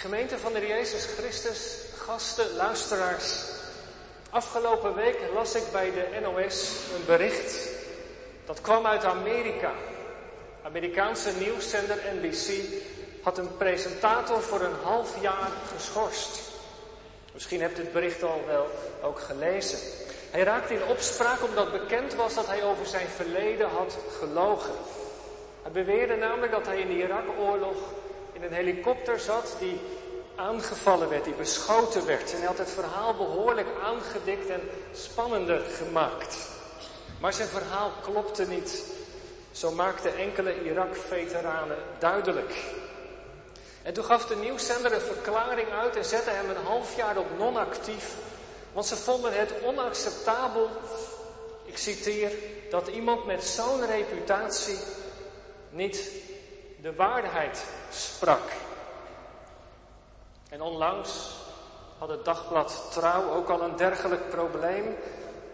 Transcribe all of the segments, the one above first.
Gemeente van de Jezus Christus, gasten, luisteraars. Afgelopen week las ik bij de NOS een bericht. Dat kwam uit Amerika. Amerikaanse nieuwszender NBC had een presentator voor een half jaar geschorst. Misschien hebt u het bericht al wel ook gelezen. Hij raakte in opspraak omdat bekend was dat hij over zijn verleden had gelogen. Hij beweerde namelijk dat hij in de Irak-oorlog in een helikopter zat die aangevallen werd, die beschoten werd. En hij had het verhaal behoorlijk aangedikt en spannender gemaakt. Maar zijn verhaal klopte niet. Zo maakten enkele Irak-veteranen duidelijk. En toen gaf de nieuwszender een verklaring uit en zette hem een half jaar op non-actief. Want ze vonden het onacceptabel, ik citeer, dat iemand met zo'n reputatie niet de waarheid sprak. En onlangs had het dagblad Trouw ook al een dergelijk probleem.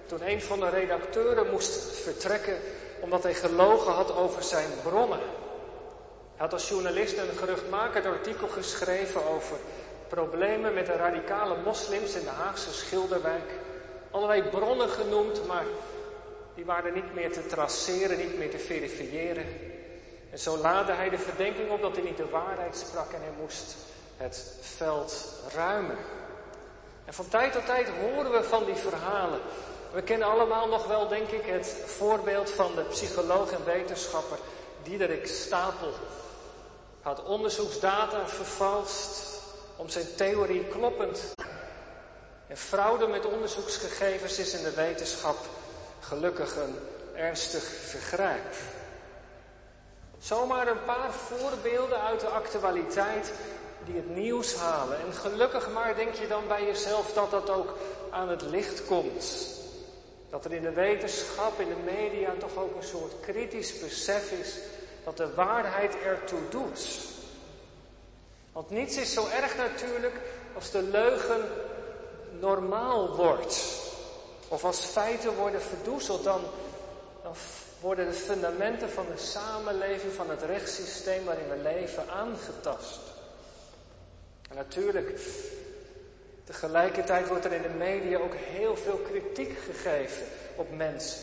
Toen een van de redacteuren moest vertrekken omdat hij gelogen had over zijn bronnen. Hij had als journalist een geruchtmakend artikel geschreven over problemen met de radicale moslims in de Haagse Schilderwijk. Allerlei bronnen genoemd, maar die waren niet meer te traceren, niet meer te verifiëren. En zo laadde hij de verdenking op dat hij niet de waarheid sprak en hij moest het veld ruimen. En van tijd tot tijd horen we van die verhalen. We kennen allemaal nog wel, denk ik, het voorbeeld van de psycholoog en wetenschapper Diederik Stapel. Had onderzoeksdata vervalst om zijn theorie kloppend. En fraude met onderzoeksgegevens is in de wetenschap gelukkig een ernstig vergrijp. Zomaar een paar voorbeelden uit de actualiteit die het nieuws halen. En gelukkig maar denk je dan bij jezelf dat dat ook aan het licht komt. Dat er in de wetenschap, in de media toch ook een soort kritisch besef is dat de waarheid ertoe doet. Want niets is zo erg natuurlijk als de leugen normaal wordt. Of als feiten worden verdoezeld, dan, dan worden de fundamenten van de samenleving, van het rechtssysteem waarin we leven, aangetast. En natuurlijk, tegelijkertijd wordt er in de media ook heel veel kritiek gegeven op mensen.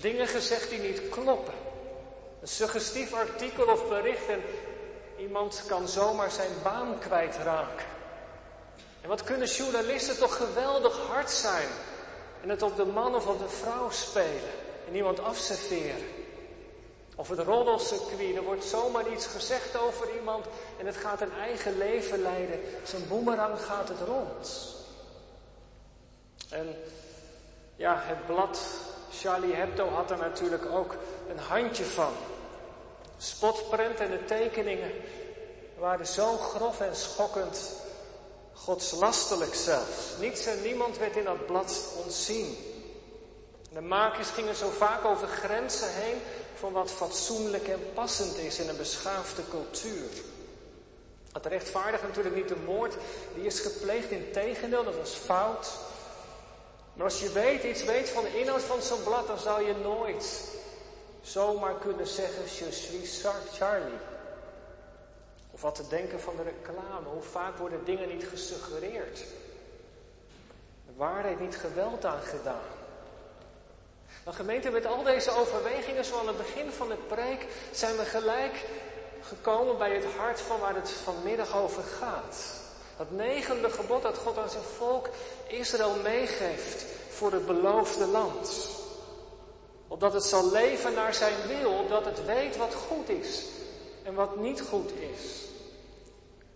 Dingen gezegd die niet kloppen. Een suggestief artikel of bericht en iemand kan zomaar zijn baan kwijtraken. En wat kunnen journalisten toch geweldig hard zijn en het op de man of op de vrouw spelen en iemand afserveren. Of het roddelcircuit, er wordt zomaar iets gezegd over iemand en het gaat een eigen leven leiden. Zijn boemerang gaat het rond. En ja, het blad Charlie Hebdo had er natuurlijk ook een handje van. Spotprint en de tekeningen waren zo grof en schokkend, godslastelijk zelfs. Niets en niemand werd in dat blad ontzien. De makers gingen zo vaak over grenzen heen van wat fatsoenlijk en passend is in een beschaafde cultuur. Het rechtvaardigt natuurlijk niet de moord die is gepleegd, in tegendeel, dat was fout. Maar als je weet, iets weet van de inhoud van zo'n blad, dan zou je nooit zomaar kunnen zeggen, je suis Charlie. Of wat te denken van de reclame. Hoe vaak worden dingen niet gesuggereerd. De waarheid niet geweld aangedaan. Dan gemeente, met al deze overwegingen, zo aan het begin van de preek, zijn we gelijk gekomen bij het hart van waar het vanmiddag over gaat. Dat negende gebod dat God aan zijn volk Israël meegeeft voor het beloofde land. Opdat het zal leven naar zijn wil, opdat het weet wat goed is en wat niet goed is.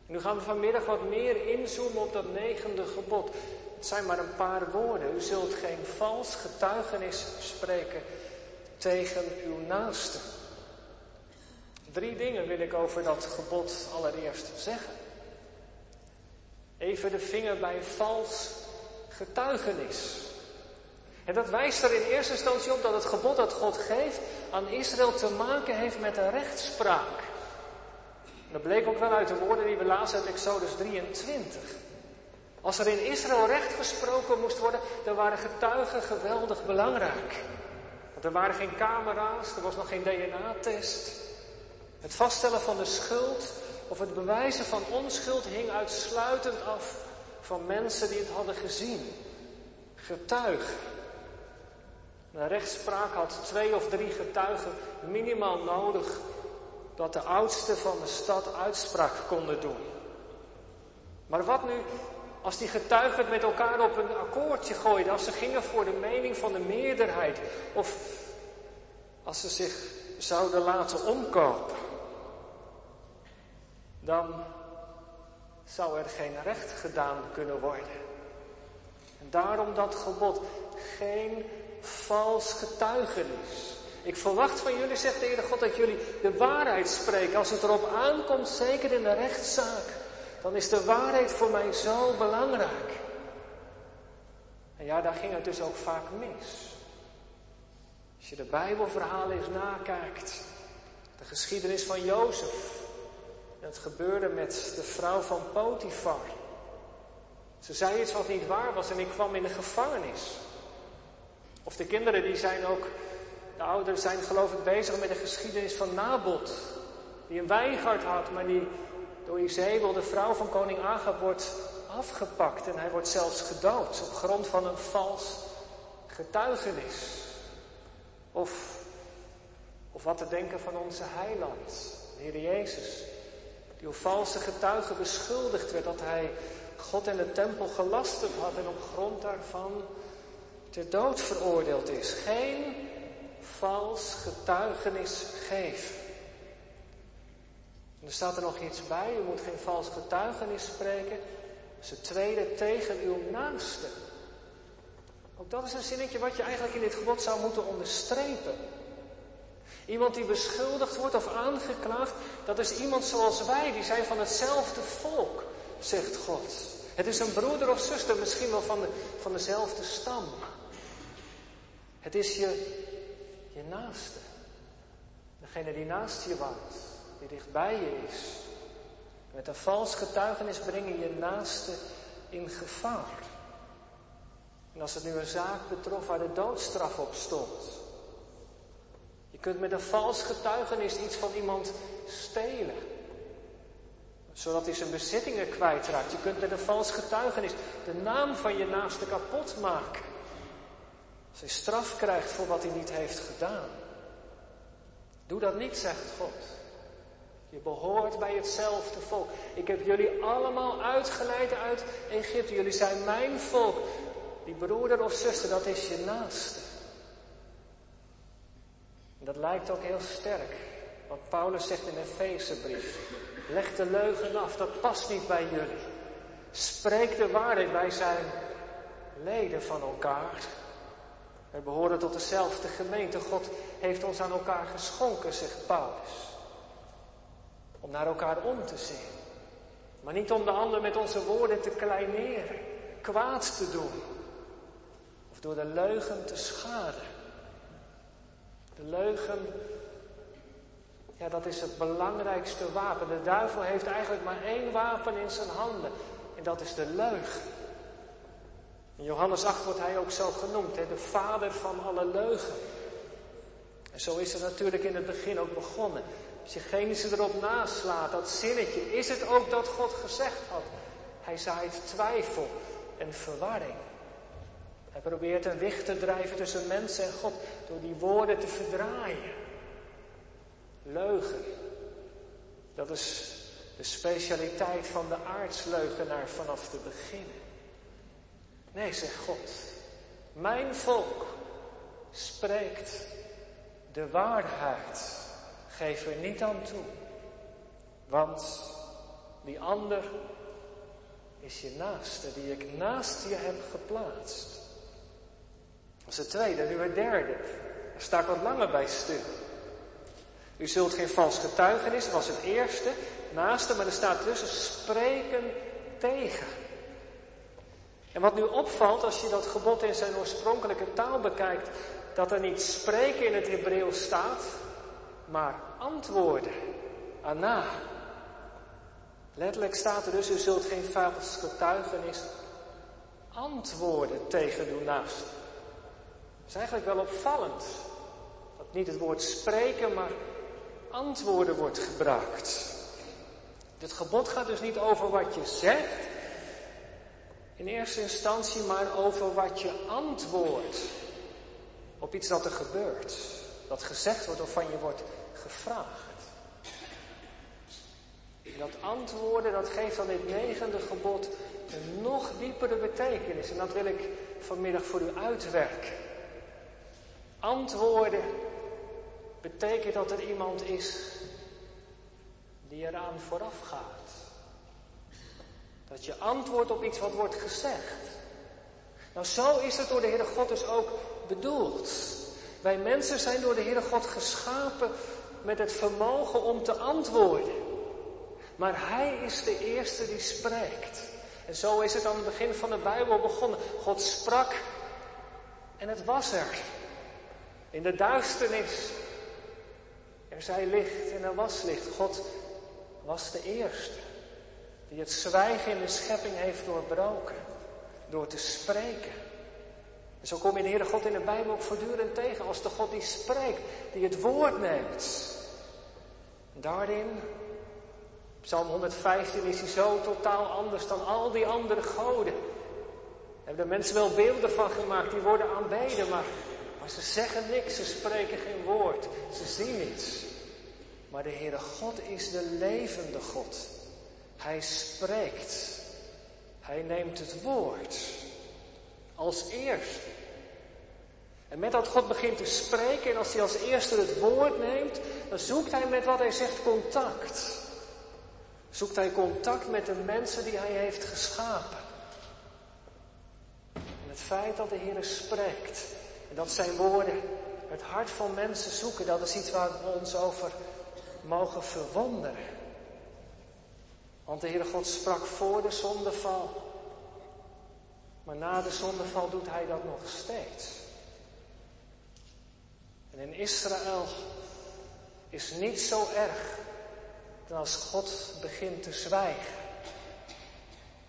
Nu gaan we vanmiddag wat meer inzoomen op dat negende gebod. Het zijn maar een paar woorden. U zult geen vals getuigenis spreken tegen uw naaste. Drie dingen wil ik over dat gebod allereerst zeggen. Even de vinger bij vals getuigenis. En dat wijst er in eerste instantie op dat het gebod dat God geeft aan Israël te maken heeft met een rechtspraak. dat bleek ook wel uit de woorden die we lazen uit Exodus 23. Als er in Israël recht gesproken moest worden, dan waren getuigen geweldig belangrijk. Want er waren geen camera's, er was nog geen DNA-test. Het vaststellen van de schuld of het bewijzen van onschuld hing uitsluitend af van mensen die het hadden gezien. Getuigen. Een rechtspraak had twee of drie getuigen minimaal nodig dat de oudsten van de stad uitspraak konden doen. Maar wat nu als die getuigen met elkaar op een akkoordje gooiden, als ze gingen voor de mening van de meerderheid, of als ze zich zouden laten omkopen, dan zou er geen recht gedaan kunnen worden. En daarom dat gebod, geen vals getuigenis. Ik verwacht van jullie, zegt de Heer God, dat jullie de waarheid spreken. Als het erop aankomt, zeker in de rechtszaak, dan is de waarheid voor mij zo belangrijk. En ja, daar ging het dus ook vaak mis. Als je de Bijbelverhalen eens nakijkt, de geschiedenis van Jozef, en het gebeurde met de vrouw van Potifar. Ze zei iets wat niet waar was en ik kwam in de gevangenis. Of de kinderen die zijn ook, de ouders zijn geloof ik bezig met de geschiedenis van Nabot. Die een wijngaard had, maar die door Izebel, de vrouw van koning Agab, wordt afgepakt. En hij wordt zelfs gedood op grond van een vals getuigenis. Of, of wat te denken van onze heiland, de Heer Jezus. Die op valse getuigen beschuldigd werd dat hij God en de tempel gelasterd had en op grond daarvan ter dood veroordeeld is. Geen vals getuigenis geven. Er staat er nog iets bij, u moet geen vals getuigenis spreken. Dat is tweede tegen uw naaste. Ook dat is een zinnetje wat je eigenlijk in dit gebod zou moeten onderstrepen. Iemand die beschuldigd wordt of aangeklaagd, dat is iemand zoals wij, die zijn van hetzelfde volk, zegt God. Het is een broeder of zuster, misschien wel van, de, van dezelfde stam. Het is je, je naaste. Degene die naast je woont, die dichtbij je is. Met een vals getuigenis breng je je naaste in gevaar. En als het nu een zaak betrof waar de doodstraf op stond. Je kunt met een vals getuigenis iets van iemand stelen. Zodat hij zijn bezittingen kwijtraakt. Je kunt met een vals getuigenis de naam van je naaste kapot maken. Als hij straf krijgt voor wat hij niet heeft gedaan. Doe dat niet, zegt God. Je behoort bij hetzelfde volk. Ik heb jullie allemaal uitgeleid uit Egypte. Jullie zijn mijn volk. Die broeder of zuster, dat is je naaste. Dat lijkt ook heel sterk. Wat Paulus zegt in de Efezebrief. Leg de leugen af, dat past niet bij jullie. Spreek de waarheid, wij zijn leden van elkaar. We behoren tot dezelfde gemeente. God heeft ons aan elkaar geschonken, zegt Paulus. Om naar elkaar om te zien. Maar niet om de ander met onze woorden te kleineren, kwaad te doen. Of door de leugen te schaden. De leugen, ja, dat is het belangrijkste wapen. De duivel heeft eigenlijk maar één wapen in zijn handen. En dat is de leugen. In Johannes 8 wordt hij ook zo genoemd, hè, de vader van alle leugen. En zo is het natuurlijk in het begin ook begonnen. Als je Genesis erop naslaat, dat zinnetje, is het ook dat God gezegd had. Hij zaait twijfel en verwarring. Hij probeert een wicht te drijven tussen mensen en God door die woorden te verdraaien. Leugen. Dat is de specialiteit van de aardsleugenaar vanaf te beginnen. Nee, zegt God. Mijn volk spreekt de waarheid. Geef er niet aan toe. Want die ander is je naaste, die ik naast je heb geplaatst. Dat is het tweede. Nu het derde. Daar sta ik wat langer bij stil. U zult geen vals getuigenis, dat was het eerste. Naaste, maar er staat tussen spreken tegen. En wat nu opvalt als je dat gebod in zijn oorspronkelijke taal bekijkt, dat er niet spreken in het Hebreeuws staat, maar antwoorden. Ana. Letterlijk staat er dus, u zult geen vals getuigenis antwoorden tegen uw naast. Dat is eigenlijk wel opvallend. Dat niet het woord spreken, maar antwoorden wordt gebruikt. Dit gebod gaat dus niet over wat je zegt in eerste instantie, maar over wat je antwoordt op iets dat er gebeurt, dat gezegd wordt of van je wordt gevraagd. dat antwoorden, dat geeft dan dit negende gebod een nog diepere betekenis. En dat wil ik vanmiddag voor u uitwerken. Antwoorden betekent dat er iemand is die eraan vooraf gaat. Dat je antwoordt op iets wat wordt gezegd. Nou, zo is het door de Heere God dus ook bedoeld. Wij mensen zijn door de Heere God geschapen met het vermogen om te antwoorden. Maar Hij is de eerste die spreekt. En zo is het aan het begin van de Bijbel begonnen. God sprak en het was er. In de duisternis. Er zij licht en er was licht. God was de eerste die het zwijgen in de schepping heeft doorbroken. Door te spreken. En zo kom je de Heere God in de Bijbel ook voortdurend tegen als de God die spreekt, die het woord neemt. Daarin, Psalm 115, is hij zo totaal anders dan al die andere goden. Hebben de mensen wel beelden van gemaakt, die worden aanbeden, maar, maar ze zeggen niks, ze spreken geen woord, ze zien niets. Maar de Heere God is de levende God. Hij spreekt. Hij neemt het woord. Als eerste. En met dat God begint te spreken en als hij als eerste het woord neemt, dan zoekt hij met wat hij zegt contact. Zoekt hij contact met de mensen die hij heeft geschapen. En het feit dat de Heer spreekt en dat zijn woorden het hart van mensen zoeken, dat is iets waar we ons over mogen verwonderen. Want de Heere God sprak voor de zondeval. Maar na de zondeval doet hij dat nog steeds. En in Israël is niet zo erg dan als God begint te zwijgen.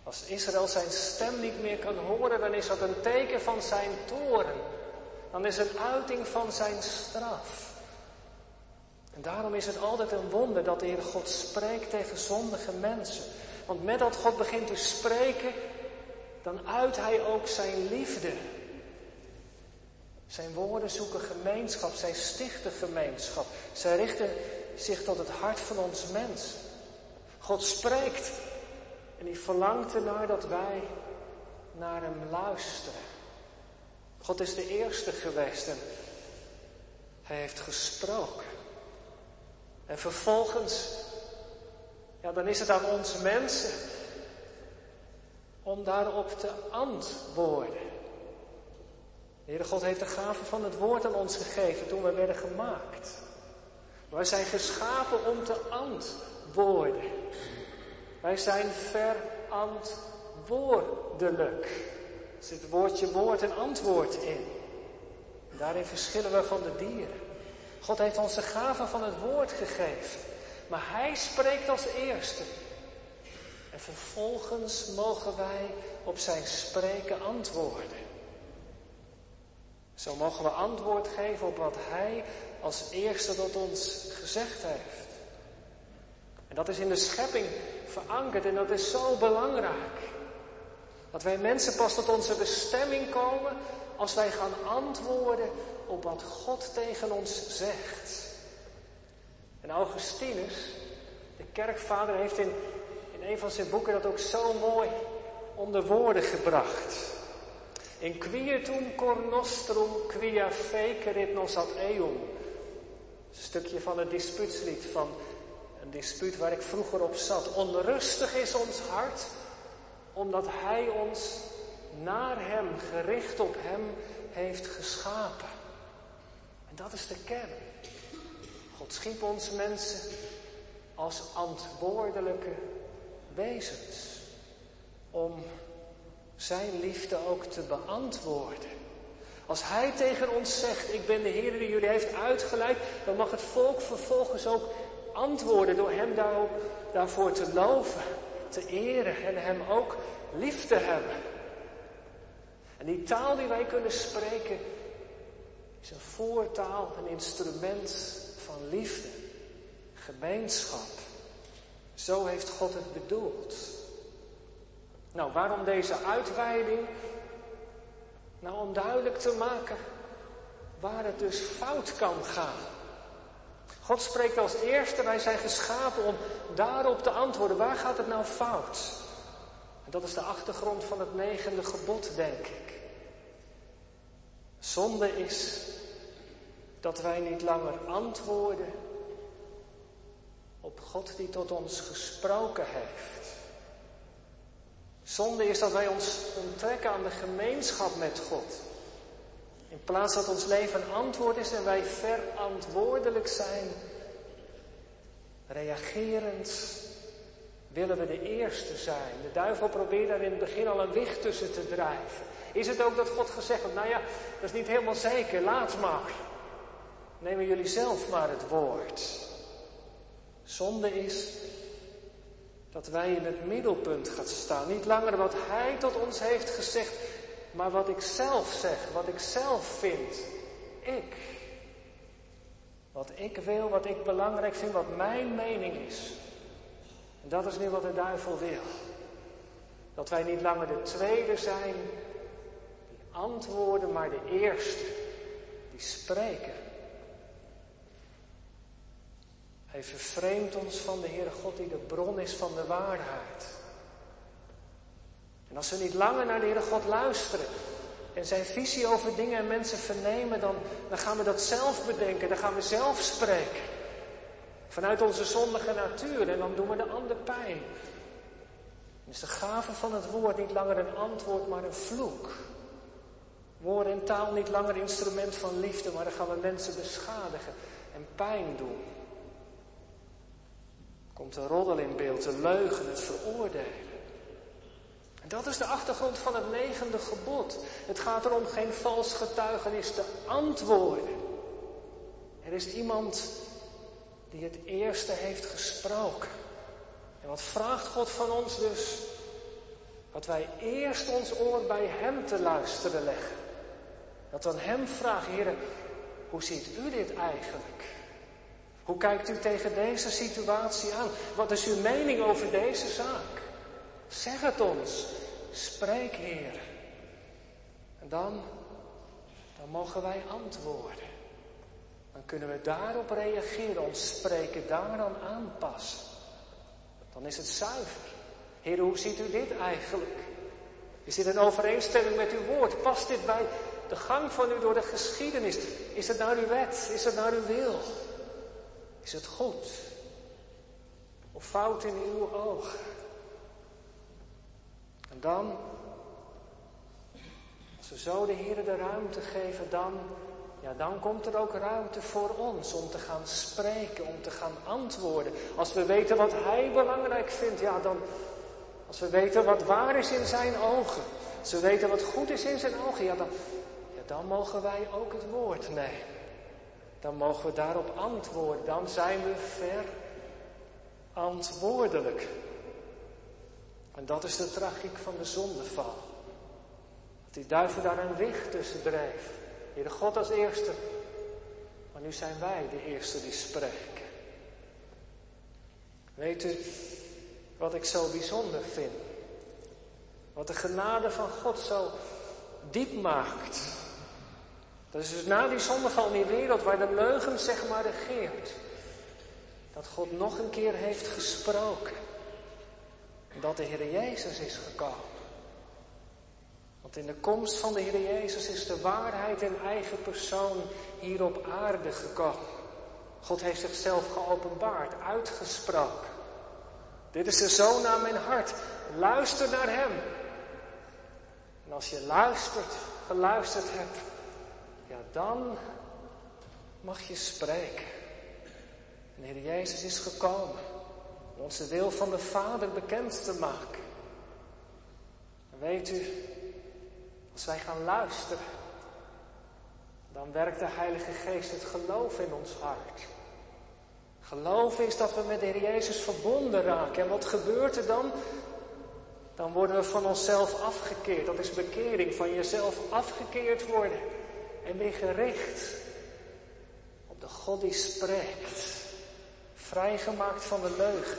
Als Israël zijn stem niet meer kan horen, dan is dat een teken van zijn toren. Dan is het uiting van zijn straf. En daarom is het altijd een wonder dat de Heer God spreekt tegen zondige mensen. Want met dat God begint te spreken, dan uit Hij ook zijn liefde. Zijn woorden zoeken gemeenschap, zij stichten gemeenschap. Zij richten zich tot het hart van ons mens. God spreekt en hij verlangt ernaar dat wij naar hem luisteren. God is de eerste geweest en hij heeft gesproken. En vervolgens, ja, dan is het aan ons mensen om daarop te antwoorden. De Heere God heeft de gave van het woord aan ons gegeven toen we werden gemaakt. Wij zijn geschapen om te antwoorden. Wij zijn verantwoordelijk. Er zit woordje woord en antwoord in. Daarin verschillen we van de dieren. God heeft ons de gave van het woord gegeven. Maar Hij spreekt als eerste. En vervolgens mogen wij op zijn spreken antwoorden. Zo mogen we antwoord geven op wat Hij als eerste tot ons gezegd heeft. En dat is in de schepping verankerd en dat is zo belangrijk. Dat wij mensen pas tot onze bestemming komen als wij gaan antwoorden op wat God tegen ons zegt. En Augustinus, de kerkvader, heeft in, in een van zijn boeken dat ook zo mooi onder woorden gebracht. In quietum cor nostrum quia fecerit nos ad eum. Een stukje van het dispuutslied, van een dispuut waar ik vroeger op zat. Onrustig is ons hart, omdat Hij ons naar Hem, gericht op Hem, heeft geschapen. En dat is de kern. God schiep ons mensen als antwoordelijke wezens. Om zijn liefde ook te beantwoorden. Als hij tegen ons zegt, ik ben de Heer die jullie heeft uitgeleid, dan mag het volk vervolgens ook antwoorden door hem daarop, daarvoor te loven, te eren en hem ook lief te hebben. En die taal die wij kunnen spreken, is een voertaal, een instrument van liefde, gemeenschap, Zo heeft God het bedoeld. Nou, waarom deze uitweiding? Nou, om duidelijk te maken waar het dus fout kan gaan. God spreekt als eerste, wij zijn geschapen om daarop te antwoorden. Waar gaat het nou fout? En dat is de achtergrond van het negende gebod, denk ik. Zonde is dat wij niet langer antwoorden op God die tot ons gesproken heeft. Zonde is dat wij ons onttrekken aan de gemeenschap met God. In plaats dat ons leven een antwoord is en wij verantwoordelijk zijn, reagerend, willen we de eerste zijn. De duivel probeert daar in het begin al een wicht tussen te drijven. Is het ook dat God gezegd heeft, nou ja, dat is niet helemaal zeker, laat maar. Nemen jullie zelf maar het woord. Zonde is dat wij in het middelpunt gaan staan. Niet langer wat Hij tot ons heeft gezegd, maar wat ik zelf zeg, wat ik zelf vind. Ik. Wat ik wil, wat ik belangrijk vind, wat mijn mening is. En dat is nu wat de duivel wil. Dat wij niet langer de tweede zijn die antwoorden, maar de eerste die spreken. Hij vervreemdt ons van de Heere God die de bron is van de waarheid. En als we niet langer naar de Heere God luisteren en zijn visie over dingen en mensen vernemen, dan, dan gaan we dat zelf bedenken, dan gaan we zelf spreken. Vanuit onze zondige natuur en dan doen we de ander pijn. Dan is de gave van het woord niet langer een antwoord, maar een vloek. Woord en taal niet langer instrument van liefde, maar dan gaan we mensen beschadigen en pijn doen. Komt de roddel in beeld, de leugen, het veroordelen. En dat is de achtergrond van het negende gebod. Het gaat erom geen vals getuigenis te antwoorden. Er is iemand die het eerste heeft gesproken. En wat vraagt God van ons dus? Dat wij eerst ons oor bij Hem te luisteren leggen. Dat aan Hem vragen, Heer, hoe ziet u dit eigenlijk? Hoe kijkt u tegen deze situatie aan? Wat is uw mening over deze zaak? Zeg het ons. Spreek, Heer. En dan, dan mogen wij antwoorden. Dan kunnen we daarop reageren, ons spreken daaraan aanpassen. Dan is het zuiver. Heer, hoe ziet u dit eigenlijk? Is dit een overeenstemming met uw woord? Past dit bij de gang van u door de geschiedenis? Is het naar uw wet? Is het naar uw wil? Is het goed? Of fout in uw ogen? En dan, als we zo de Heer de ruimte geven, dan, ja, dan komt er ook ruimte voor ons om te gaan spreken, om te gaan antwoorden. Als we weten wat Hij belangrijk vindt, ja, dan, als we weten wat waar is in Zijn ogen, als we weten wat goed is in Zijn ogen, ja, dan, ja, dan mogen wij ook het woord nemen dan mogen we daarop antwoorden. Dan zijn we verantwoordelijk. En dat is de tragiek van de zondeval. Dat die duivel daar een wicht tussen dreef. Heer God als eerste. Maar nu zijn wij de eerste die spreken. Weet u wat ik zo bijzonder vind? Wat de genade van God zo diep maakt. Dat is dus na die zondeval in die wereld waar de leugen zeg maar regeert. Dat God nog een keer heeft gesproken. Dat de Heer Jezus is gekomen. Want in de komst van de Heer Jezus is de waarheid in eigen persoon hier op aarde gekomen. God heeft zichzelf geopenbaard, uitgesproken. Dit is de zoon aan mijn hart. Luister naar hem. En als je luistert, geluisterd hebt, ja, dan mag je spreken. En Heer Jezus is gekomen om ons de wil van de Vader bekend te maken. En weet u, als wij gaan luisteren, dan werkt de Heilige Geest het geloof in ons hart. Geloof is dat we met de Heer Jezus verbonden raken. En wat gebeurt er dan? Dan worden we van onszelf afgekeerd. Dat is bekering, van jezelf afgekeerd worden en weer gericht op de God die spreekt. Vrijgemaakt van de leugen.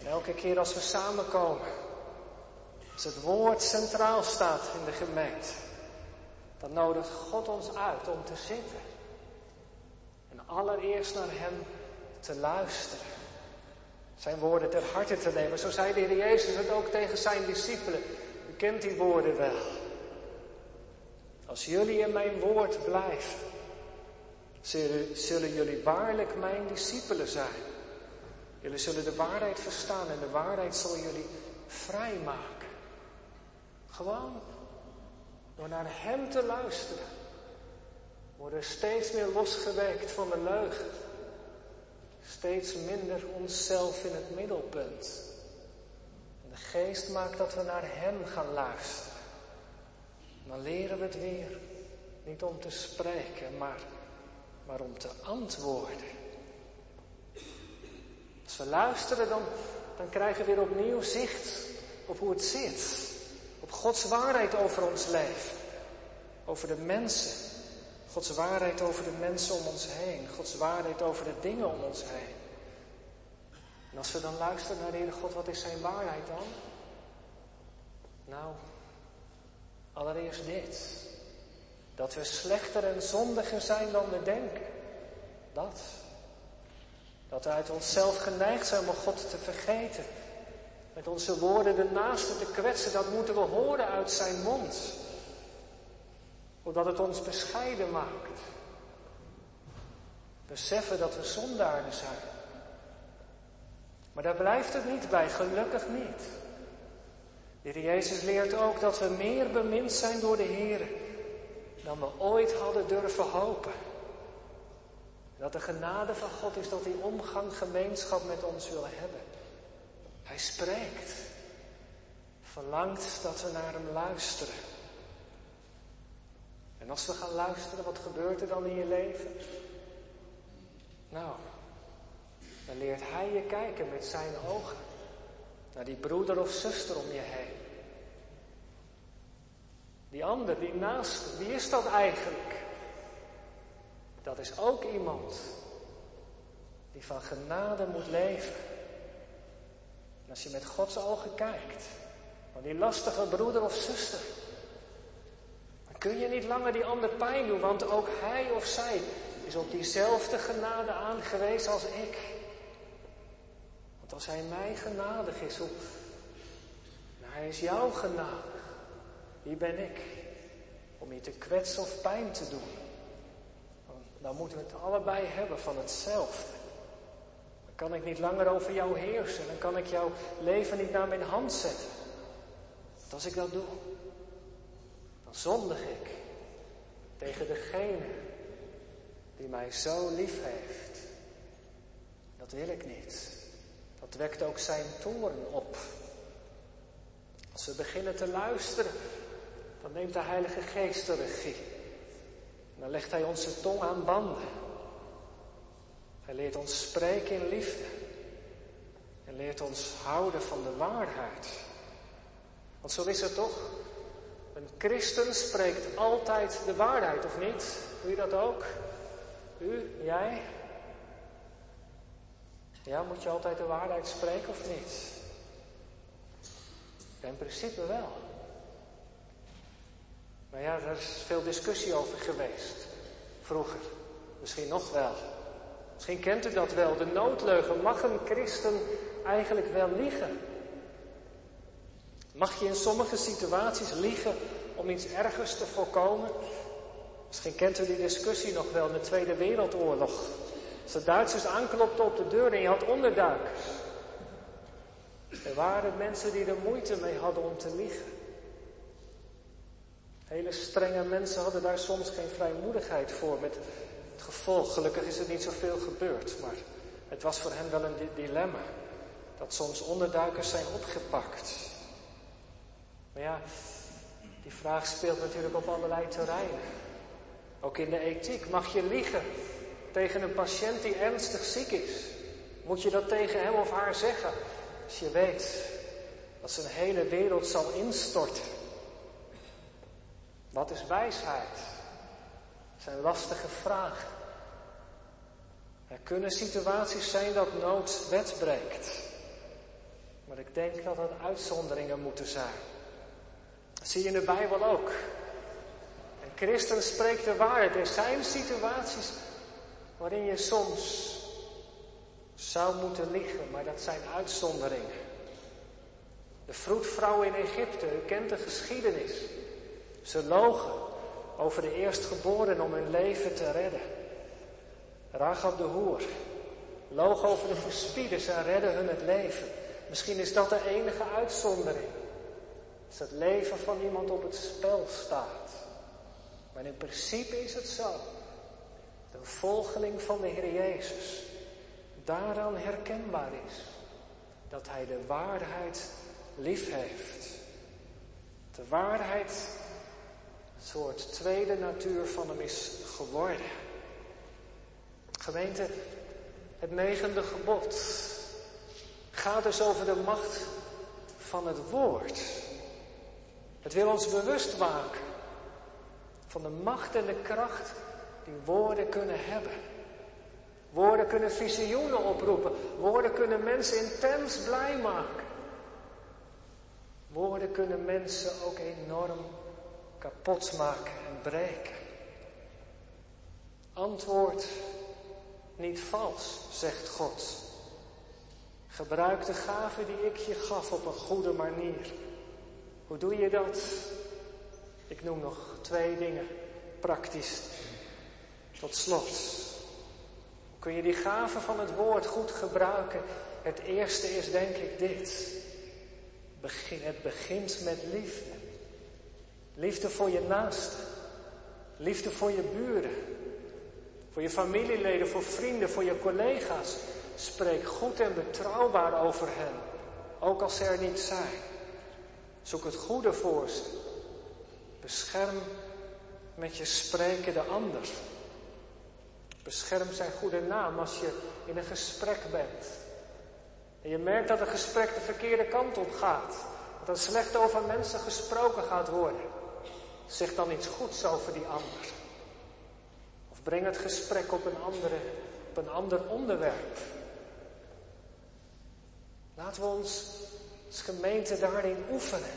En elke keer als we samenkomen, als het woord centraal staat in de gemeente, dan nodigt God ons uit om te zitten. En allereerst naar Hem te luisteren. Zijn woorden ter harte te nemen. Zo zei de Heer Jezus het ook tegen zijn discipelen. U kent die woorden wel. Als jullie in mijn woord blijven, zullen jullie waarlijk mijn discipelen zijn. Jullie zullen de waarheid verstaan en de waarheid zal jullie vrijmaken. Gewoon door naar Hem te luisteren, worden steeds meer losgewerkt van de leugen. Steeds minder onszelf in het middelpunt. En de geest maakt dat we naar Hem gaan luisteren. Dan leren we het weer. Niet om te spreken, maar, maar om te antwoorden. Als we luisteren, dan, dan krijgen we weer opnieuw zicht op hoe het zit. Op Gods waarheid over ons leven. Over de mensen. Gods waarheid over de mensen om ons heen. Gods waarheid over de dingen om ons heen. En als we dan luisteren naar de Heere God, wat is zijn waarheid dan? Nou, allereerst dit. Dat we slechter en zondiger zijn dan we denken. Dat. Dat we uit onszelf geneigd zijn om God te vergeten. Met onze woorden de naaste te kwetsen, dat moeten we horen uit zijn mond. Omdat het ons bescheiden maakt. Beseffen dat we zondaarden zijn. Maar daar blijft het niet bij, gelukkig niet. De Heer Jezus leert ook dat we meer bemind zijn door de Heer dan we ooit hadden durven hopen. Dat de genade van God is dat hij omgang, gemeenschap met ons wil hebben. Hij spreekt. Verlangt dat we naar hem luisteren. En als we gaan luisteren, wat gebeurt er dan in je leven? Nou, dan leert hij je kijken met zijn ogen. Naar die broeder of zuster om je heen. Die ander, die naast, wie is dat eigenlijk? Dat is ook iemand die van genade moet leven. En als je met Gods ogen kijkt, van die lastige broeder of zuster, dan kun je niet langer die ander pijn doen, want ook hij of zij is op diezelfde genade aangewezen als ik. Als hij mij genadig is, hoe, nou, hij is jou genadig. Wie ben ik? Om je te kwetsen of pijn te doen. Dan moeten we het allebei hebben van hetzelfde. Dan kan ik niet langer over jou heersen. Dan kan ik jouw leven niet naar mijn hand zetten. Want als ik dat doe, dan zondig ik tegen degene die mij zo lief heeft. Dat wil ik niet. Dat wekt ook zijn toren op. Als we beginnen te luisteren, dan neemt de Heilige Geest de regie. Dan legt Hij onze tong aan banden. Hij leert ons spreken in liefde. En leert ons houden van de waarheid. Want zo is het toch? Een christen spreekt altijd de waarheid, of niet? Doe je dat ook? U, jij? Ja, moet je altijd de waarheid spreken of niet? in principe wel. Maar ja, daar is veel discussie over geweest. Vroeger. Misschien nog wel. Misschien kent u dat wel. De noodleugen. Mag een christen eigenlijk wel liegen? Mag je in sommige situaties liegen om iets ergers te voorkomen? Misschien kent u die discussie nog wel in de Tweede Wereldoorlog. Als de Duitsers aanklopten op de deur en je had onderduikers. Er waren mensen die er moeite mee hadden om te liegen. Hele strenge mensen hadden daar soms geen vrijmoedigheid voor. Met het gevolg, gelukkig is er niet zoveel gebeurd, maar het was voor hen wel een dilemma. Dat soms onderduikers zijn opgepakt. Maar ja, die vraag speelt natuurlijk op allerlei terreinen. Ook in de ethiek. Mag je liegen tegen een patiënt die ernstig ziek is? Moet je dat tegen hem of haar zeggen? Als je weet dat zijn hele wereld zal instorten. Wat is wijsheid? Dat zijn lastige vragen. Er kunnen situaties zijn dat nood wet breekt. Maar ik denk dat dat uitzonderingen moeten zijn. Dat zie je in de Bijbel ook. Een christen spreekt de waarheid. Er zijn situaties waarin je soms zou moeten liegen, maar dat zijn uitzonderingen. De vroedvrouw in Egypte, u kent de geschiedenis. Ze logen over de eerstgeboren om hun leven te redden. Rachab de hoer loog over de verspieders en redde hun het leven. Misschien is dat de enige uitzondering. Als het leven van iemand op het spel staat. Maar in principe is het zo. Volgeling van de Heer Jezus daaraan herkenbaar is dat Hij de waarheid lief heeft. De waarheid een soort tweede natuur van hem is geworden. Gemeente, het negende gebod gaat dus over de macht van het woord. Het wil ons bewust maken van de macht en de kracht die woorden kunnen hebben. Woorden kunnen visioenen oproepen. Woorden kunnen mensen intens blij maken. Woorden kunnen mensen ook enorm kapot maken en breken. Antwoord niet vals, zegt God. Gebruik de gave die ik je gaf op een goede manier. Hoe doe je dat? Ik noem nog twee dingen praktisch. Tot slot. Kun je die gave van het woord goed gebruiken? Het eerste is denk ik dit. Het begint met liefde. Liefde voor je naaste. Liefde voor je buren. Voor je familieleden, voor vrienden, voor je collega's. Spreek goed en betrouwbaar over hen. Ook als ze er niet zijn. Zoek het goede voor ze. Bescherm met je spreken de ander. Bescherm zijn goede naam als je in een gesprek bent. En je merkt dat een gesprek de verkeerde kant op gaat. Dat er slecht over mensen gesproken gaat worden. Zeg dan iets goeds over die ander. Of breng het gesprek op een, andere, op een ander onderwerp. Laten we ons als gemeente daarin oefenen.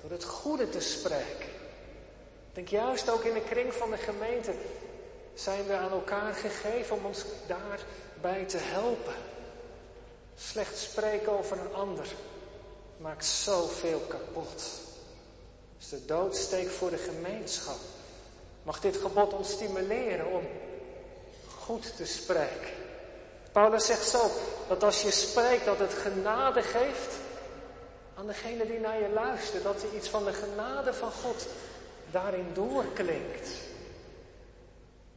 Door het goede te spreken. Denk juist ook in de kring van de gemeente zijn we aan elkaar gegeven om ons daarbij te helpen. Slecht spreken over een ander maakt zoveel kapot. Is de doodsteek voor de gemeenschap. Mag dit gebod ons stimuleren om goed te spreken. Paulus zegt zo dat als je spreekt dat het genade geeft aan degene die naar je luistert. Dat er iets van de genade van God daarin doorklinkt.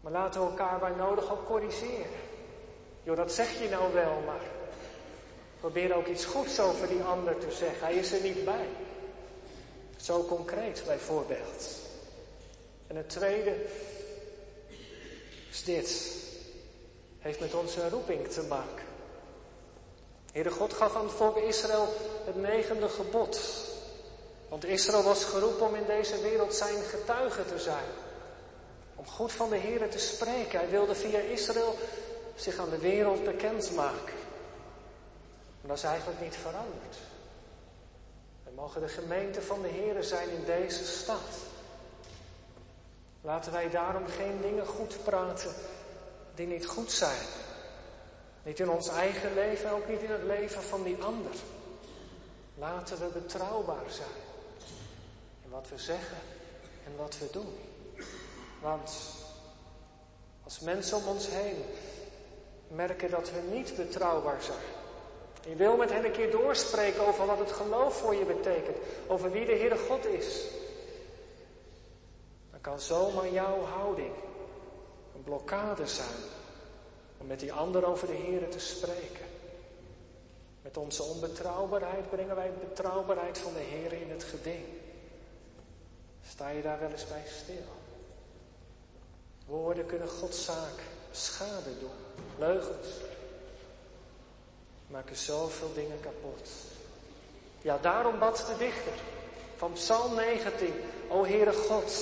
Maar laten we elkaar bij nodig ook corrigeren. Jo, dat zeg je nou wel, maar probeer ook iets goeds over die ander te zeggen. Hij is er niet bij. Zo concreet bijvoorbeeld. En het tweede is dit. Heeft met onze roeping te maken. Heere God gaf aan het volk Israël het negende gebod. Want Israël was geroepen om in deze wereld zijn getuige te zijn. Om goed van de Heer te spreken. Hij wilde via Israël zich aan de wereld bekendmaken. Maar dat is eigenlijk niet veranderd. We mogen de gemeente van de Heer zijn in deze stad. Laten wij daarom geen dingen goed praten die niet goed zijn. Niet in ons eigen leven, ook niet in het leven van die ander. Laten we betrouwbaar zijn in wat we zeggen en wat we doen. Want als mensen om ons heen merken dat we niet betrouwbaar zijn. Je wil met hen een keer doorspreken over wat het geloof voor je betekent. Over wie de Heere God is. Dan kan zomaar jouw houding een blokkade zijn. Om met die ander over de Heere te spreken. Met onze onbetrouwbaarheid brengen wij de betrouwbaarheid van de Heer in het geding. Sta je daar wel eens bij stil? Woorden kunnen Gods zaak schade doen. Leugens maken zoveel dingen kapot. Ja, daarom bad de dichter van Psalm 19. O Heere God,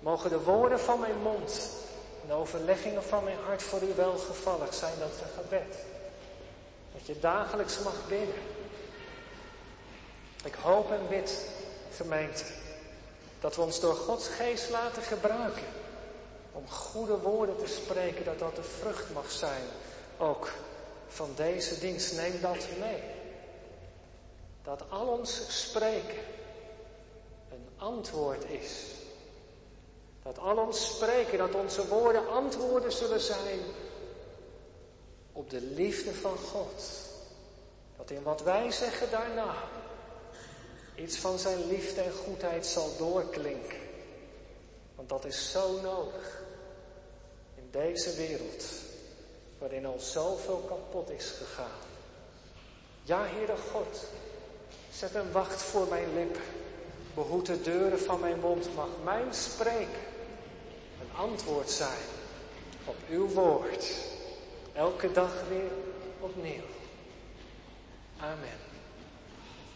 mogen de woorden van mijn mond en de overleggingen van mijn hart voor u welgevallig zijn. Dat is een gebed. Dat je dagelijks mag bidden. Ik hoop en bid, gemeente, dat we ons door Gods geest laten gebruiken om goede woorden te spreken, dat dat de vrucht mag zijn, ook van deze dienst. Neem dat mee. Dat al ons spreken een antwoord is. Dat al ons spreken, dat onze woorden antwoorden zullen zijn op de liefde van God. Dat in wat wij zeggen daarna iets van zijn liefde en goedheid zal doorklinken. Want dat is zo nodig deze wereld waarin al zoveel kapot is gegaan. Ja, Heere God, zet een wacht voor mijn lippen. Behoed de deuren van mijn mond. Mag mijn spreken een antwoord zijn op uw woord. Elke dag weer opnieuw. Amen.